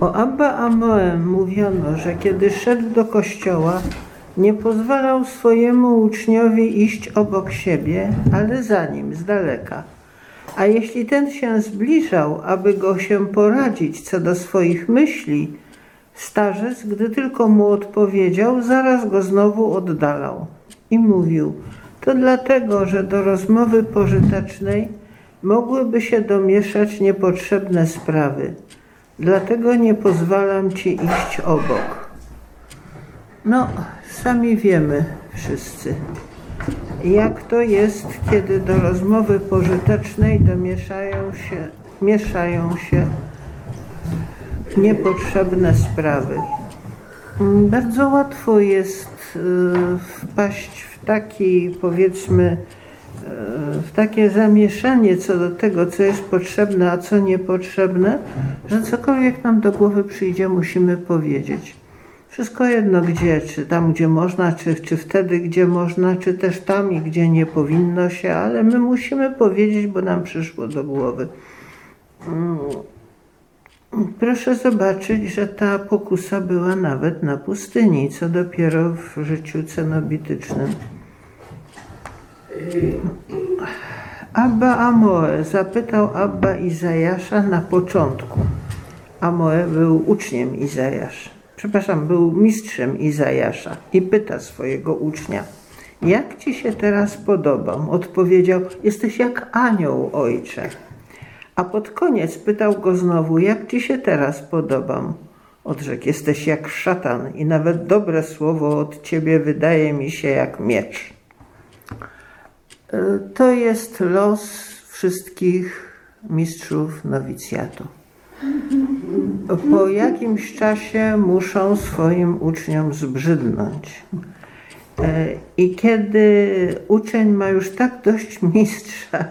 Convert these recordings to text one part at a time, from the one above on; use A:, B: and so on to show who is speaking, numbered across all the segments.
A: O Abba Amoe mówiono, że kiedy szedł do kościoła, nie pozwalał swojemu uczniowi iść obok siebie, ale za nim, z daleka. A jeśli ten się zbliżał, aby go się poradzić co do swoich myśli, starzec, gdy tylko mu odpowiedział, zaraz go znowu oddalał i mówił: To dlatego, że do rozmowy pożytecznej mogłyby się domieszać niepotrzebne sprawy. Dlatego nie pozwalam ci iść obok. No, sami wiemy wszyscy, jak to jest, kiedy do rozmowy pożytecznej domieszają się, mieszają się niepotrzebne sprawy. Bardzo łatwo jest y, wpaść w taki, powiedzmy, w takie zamieszanie co do tego, co jest potrzebne, a co niepotrzebne, że cokolwiek nam do głowy przyjdzie, musimy powiedzieć. Wszystko jedno gdzie, czy tam gdzie można, czy, czy wtedy gdzie można, czy też tam i gdzie nie powinno się, ale my musimy powiedzieć, bo nam przyszło do głowy. Mm. Proszę zobaczyć, że ta pokusa była nawet na pustyni, co dopiero w życiu cenobitycznym. Abba Amoe zapytał Abba Izajasza na początku. Amoe był uczniem Izajasza. Przepraszam, był mistrzem Izajasza i pyta swojego ucznia, jak ci się teraz podobam? Odpowiedział, jesteś jak anioł, ojcze. A pod koniec pytał go znowu, jak ci się teraz podobam? Odrzekł, jesteś jak szatan i nawet dobre słowo od ciebie wydaje mi się jak miecz. E, To jest los wszystkich mistrzów nowicjatu. Po jakimś czasie muszą swoim uczniom zbrzydnąć. E, I kiedy uczeń ma już tak dość mistrza,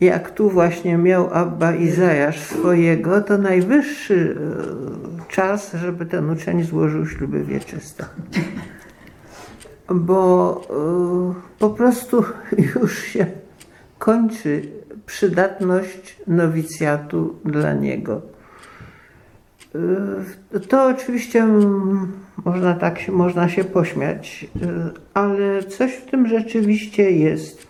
A: jak tu właśnie miał Abba Izajasz swojego, to najwyższy e, czas, żeby ten uczeń złożył śluby wieczyste. Bo e, po prostu już się kończy przydatność nowicjatu dla niego. E, To oczywiście mm, można tak się, można się pośmiać, e, ale coś w tym rzeczywiście jest.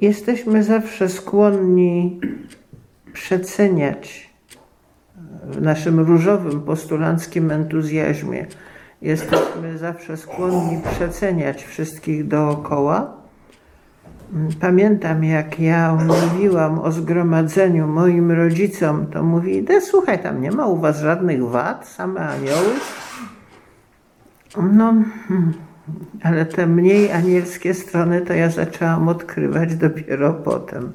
A: Jesteśmy zawsze skłonni przeceniać w naszym różowym postulanckim entuzjazmie. Jesteśmy zawsze skłonni przeceniać wszystkich dookoła. Pamiętam, jak ja mówiłam o zgromadzeniu moim rodzicom, to mówi, "De, słuchaj, tam nie ma u was żadnych wad, same anioły. No, ale te mniej anielskie strony to ja zaczęłam odkrywać dopiero potem.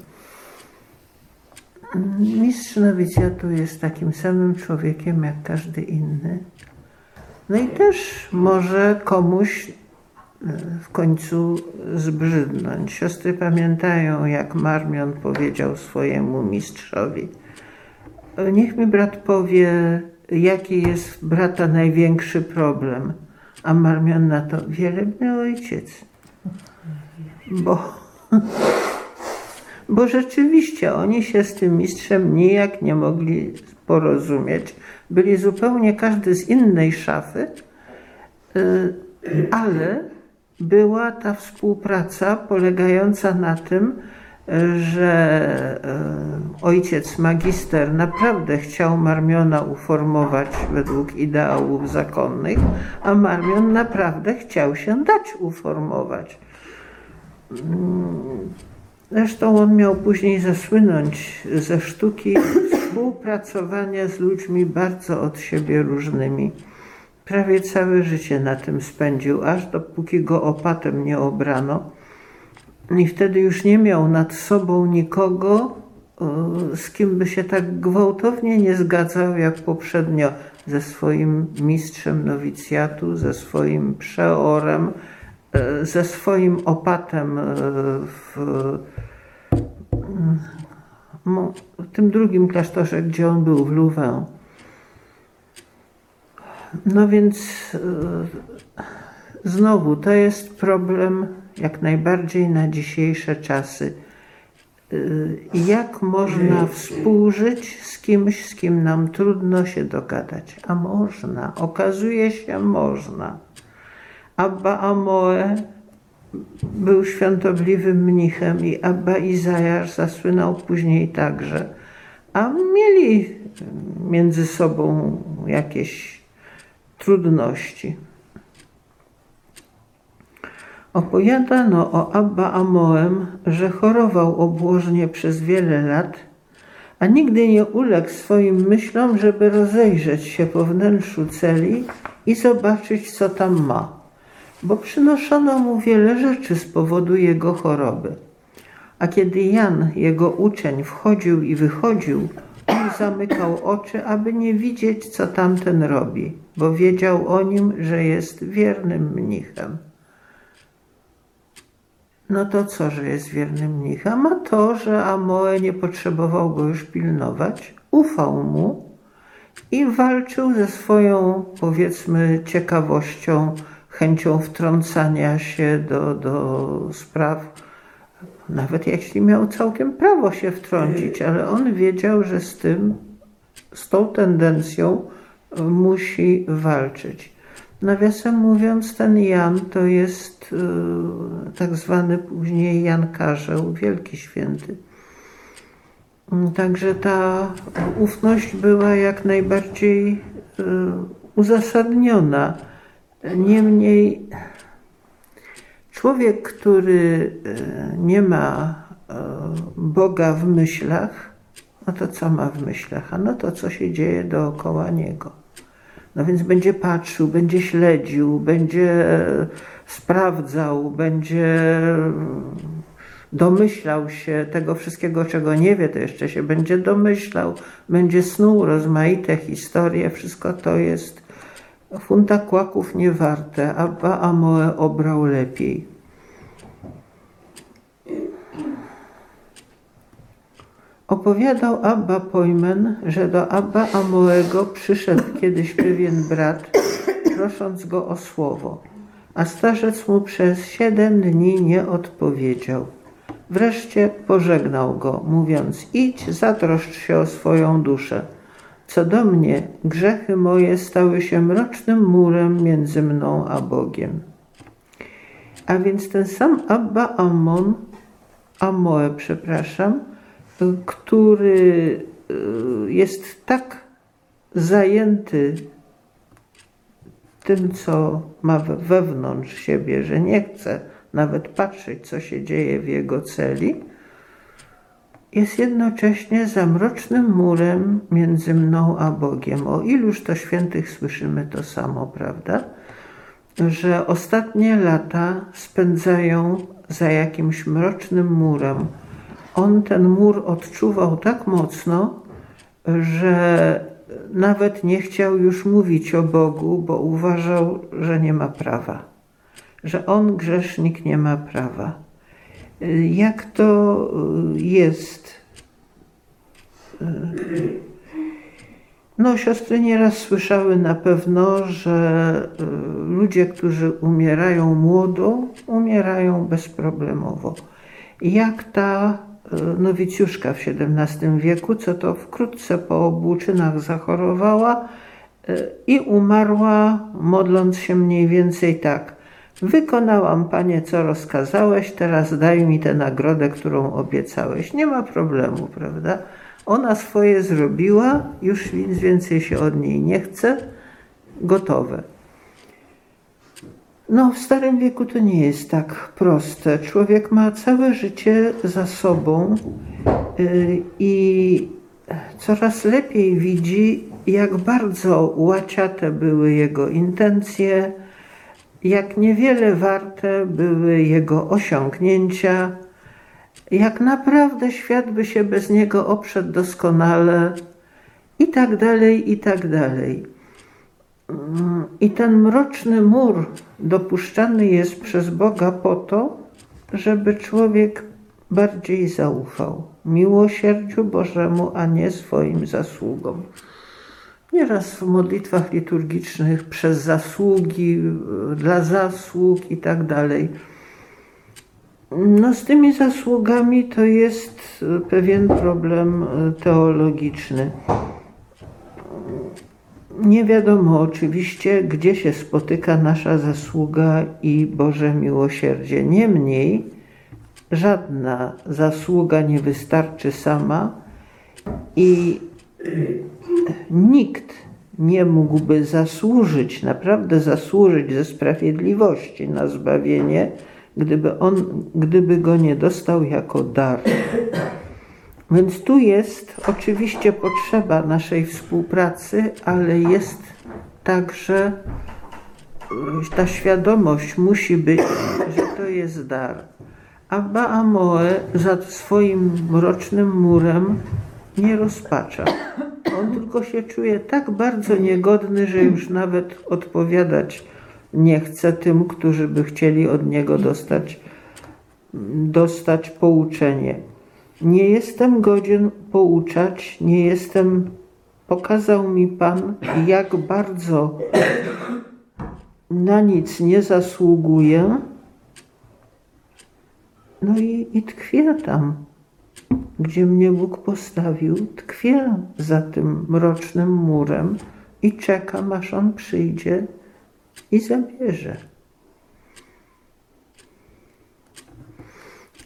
A: Mistrz nowicjatu jest takim samym człowiekiem jak każdy inny. No i też może komuś e, w końcu zbrzydnąć. Siostry pamiętają, jak Marmion powiedział swojemu mistrzowi. Niech mi brat powie, jaki jest brata największy problem. A Marmion na to, wielebny ojciec. Bo, bo rzeczywiście oni się z tym mistrzem nijak nie mogli porozumieć. Byli zupełnie każdy z innej szafy, y, ale była ta współpraca polegająca na tym, że y, ojciec magister naprawdę chciał Marmiona uformować według ideałów zakonnych, a Marmion naprawdę chciał się dać uformować. Zresztą on miał później zasłynąć ze sztuki współpracowania z ludźmi bardzo od siebie różnymi. Prawie całe życie na tym spędził, aż dopóki go opatem nie obrano. I wtedy już nie miał nad sobą nikogo, e, z kim by się tak gwałtownie nie zgadzał jak poprzednio ze swoim mistrzem nowicjatu, ze swoim przeorem, ze swoim opatem e, w, tym drugim klasztorze, gdzie on był, w Louvain. No więc e, znowu to jest problem jak najbardziej na dzisiejsze czasy. jak można współżyć z kimś, z kim nam trudno się dogadać. A można, okazuje się, można. Abba Amoe był świątobliwym mnichem i Abba Izajasz zasłynął później także. A mieli między sobą jakieś trudności. Opowiadano o Abba Amoem, że chorował obłożnie przez wiele lat, a nigdy nie uległ swoim myślom, żeby rozejrzeć się po wnętrzu celi i zobaczyć, co tam ma, bo przynoszono mu wiele rzeczy z powodu jego choroby. A kiedy Jan, jego uczeń, wchodził i wychodził, on zamykał oczy, aby nie widzieć, co tamten robi, bo wiedział o nim, że jest wiernym mnichem. No to co, że jest wiernym mnichem? A to, że Amoe nie potrzebował go już pilnować, ufał mu i walczył ze swoją, powiedzmy, ciekawością, chęcią wtrącania się do, do spraw, nawet jeśli miał całkiem prawo się wtrącić, ale on wiedział, że z tym, z tą tendencją musi walczyć. Nawiasem mówiąc, ten Jan to jest y, tak zwany później Jan Karzeł, wielki święty. Także ta ufność była jak najbardziej y, uzasadniona. Niemniej człowiek, który y, nie ma Boga w myślach, no to co ma w myślach? A no to, co się dzieje dookoła niego. No więc będzie patrzył, będzie śledził, będzie sprawdzał, będzie domyślał się tego wszystkiego, czego nie wie, to jeszcze się będzie domyślał, będzie snuł rozmaite historie, wszystko to jest funta kłaków niewarte, Abba Amoe obrał lepiej. Opowiadał Abba Pojmen, że do Abba Amoego przyszedł kiedyś pewien brat, prosząc go o słowo, a starzec mu przez siedem dni nie odpowiedział. Wreszcie pożegnał go, mówiąc: Idź, zatroszcz się o swoją duszę. Co do mnie, grzechy moje stały się mrocznym murem między mną a Bogiem. A więc ten sam Abba Amon, Amoe, przepraszam, który y, jest tak zajęty tym, co ma wewnątrz siebie, że nie chce nawet patrzeć, co się dzieje w jego celi, jest jednocześnie zamrocznym murem między mną a Bogiem. O iluż to świętych słyszymy to samo, prawda? Że ostatnie lata spędzają za jakimś mrocznym murem, on ten mur odczuwał tak mocno, że nawet nie chciał już mówić o Bogu, bo uważał, że nie ma prawa, że on, grzesznik, nie ma prawa. Jak to jest? No, siostry nieraz słyszały na pewno, że ludzie, którzy umierają młodo, umierają bezproblemowo. Jak ta nowicjuszka w XVII wieku, co to wkrótce po obłóczynach zachorowała i umarła, modląc się mniej więcej tak. Wykonałam, panie, co rozkazałeś, teraz daj mi tę nagrodę, którą obiecałeś. Nie ma problemu, prawda? Ona swoje zrobiła, już nic więcej się od niej nie chce, gotowe. No, w Starym Wieku to nie jest tak proste. Człowiek ma całe życie za sobą y, i coraz lepiej widzi, jak bardzo łaciate były jego intencje, jak niewiele warte były jego osiągnięcia, jak naprawdę świat by się bez niego oprzedł doskonale i tak dalej, i tak dalej. I ten mroczny mur dopuszczany jest przez Boga po to, żeby człowiek bardziej zaufał miłosierdziu Bożemu, a nie swoim zasługom. Nieraz w modlitwach liturgicznych przez zasługi, dla zasług i tak dalej. No z tymi zasługami to jest pewien problem teologiczny. Nie wiadomo oczywiście, gdzie się spotyka nasza zasługa i Boże miłosierdzie. Niemniej żadna zasługa nie wystarczy sama i nikt nie mógłby zasłużyć, naprawdę zasłużyć ze sprawiedliwości na zbawienie, gdyby, on, gdyby go nie dostał jako dar. Więc tu jest oczywiście potrzeba naszej współpracy, ale jest także ta świadomość musi być, że to jest dar. Abba Amoe za swoim mrocznym murem nie rozpacza. On tylko się czuje tak bardzo niegodny, że już nawet odpowiadać nie chce tym, którzy by chcieli od niego dostać, dostać pouczenie. Nie jestem godzien pouczać, nie jestem. Pokazał mi Pan, jak bardzo na nic nie zasługuję. No i, i tkwię tam, gdzie mnie Bóg postawił. Tkwię za tym mrocznym murem i czekam, aż On przyjdzie i zabierze.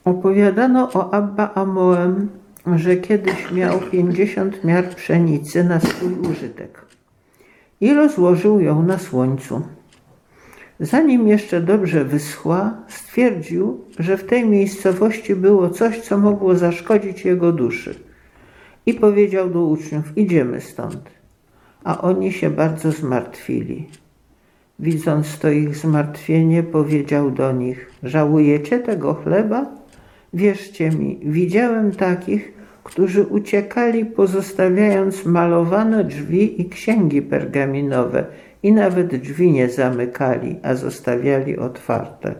A: Opowiadano o Abba Amoem, że kiedyś miał pięćdziesiąt miar pszenicy na swój użytek i rozłożył ją na słońcu. Zanim jeszcze dobrze wyschła, stwierdził, że w tej miejscowości było coś, co mogło zaszkodzić jego duszy. I powiedział do uczniów: Idziemy stąd. A oni się bardzo zmartwili. Widząc to ich zmartwienie, powiedział do nich: Żałujecie tego chleba? Wierzcie mi, widziałem takich, którzy uciekali, pozostawiając malowane drzwi i księgi pergaminowe, i nawet drzwi nie zamykali, a zostawiali otwarte.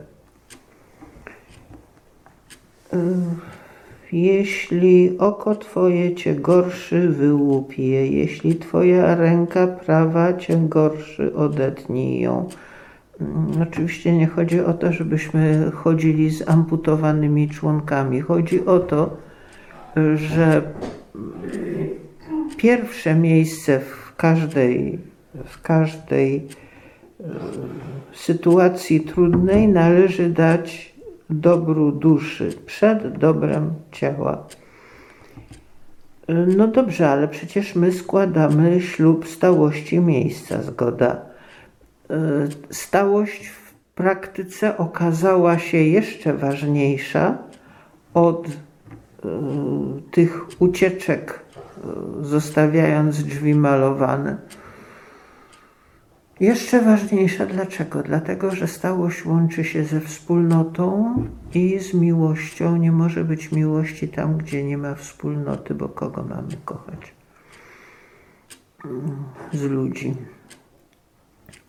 A: Jeśli oko Twoje Cię gorszy, wyłup je. Jeśli Twoja ręka prawa Cię gorszy, odetnij ją. Mm, oczywiście nie chodzi o to, żebyśmy chodzili z amputowanymi członkami. Chodzi o to, że pierwsze miejsce w każdej, w każdej e, sytuacji trudnej należy dać dobru duszy przed dobrem ciała. No dobrze, ale przecież my składamy ślub stałości miejsca, zgoda. E, stałość w praktyce okazała się jeszcze ważniejsza od e, tych ucieczek, e, zostawiając drzwi malowane. Jeszcze ważniejsza dlaczego? Dlatego, że stałość łączy się ze wspólnotą i z miłością. Nie może być miłości tam, gdzie nie ma wspólnoty, bo kogo mamy kochać? Z ludzi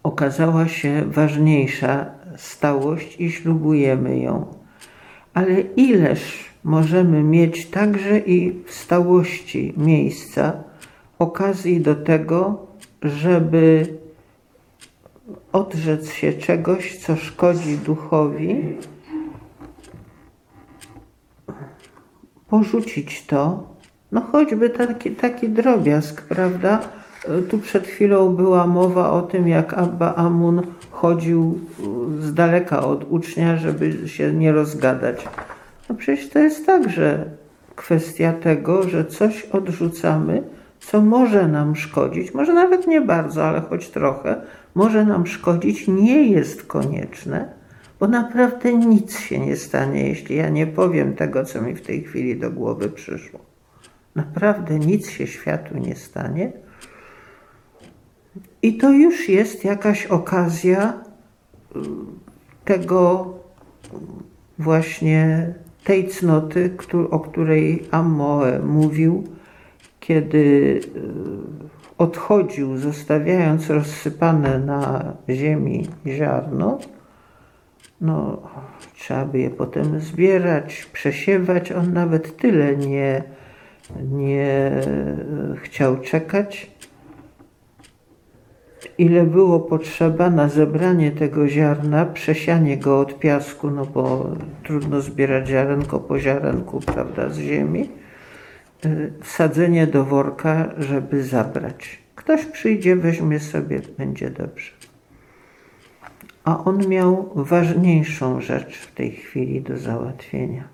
A: okazała się ważniejsza stałość i ślubujemy ją. Ale ileż możemy mieć także i w stałości miejsca okazji do tego, żeby odrzec się czegoś, co szkodzi duchowi, porzucić to, no choćby taki, taki drobiazg, prawda? Tu przed chwilą była mowa o tym, jak Abba Amun chodził z daleka od ucznia, żeby się nie rozgadać. No przecież to jest także kwestia tego, że coś odrzucamy, co może nam szkodzić, może nawet nie bardzo, ale choć trochę, może nam szkodzić, nie jest konieczne, bo naprawdę nic się nie stanie, jeśli ja nie powiem tego, co mi w tej chwili do głowy przyszło. Naprawdę nic się światu nie stanie i to już jest jakaś okazja y, tego właśnie tej cnoty, o której Ammoe mówił, kiedy y, odchodził, zostawiając rozsypane na ziemi ziarno, no, trzeba by je potem zbierać, przesiewać. On nawet tyle nie, nie chciał czekać ile było potrzeba na zebranie tego ziarna, przesianie go od piasku, no bo trudno zbierać ziarenko po ziarenku, prawda, z ziemi, wsadzenie do worka, żeby zabrać. Ktoś przyjdzie, weźmie sobie, będzie dobrze. A on miał ważniejszą rzecz w tej chwili do załatwienia.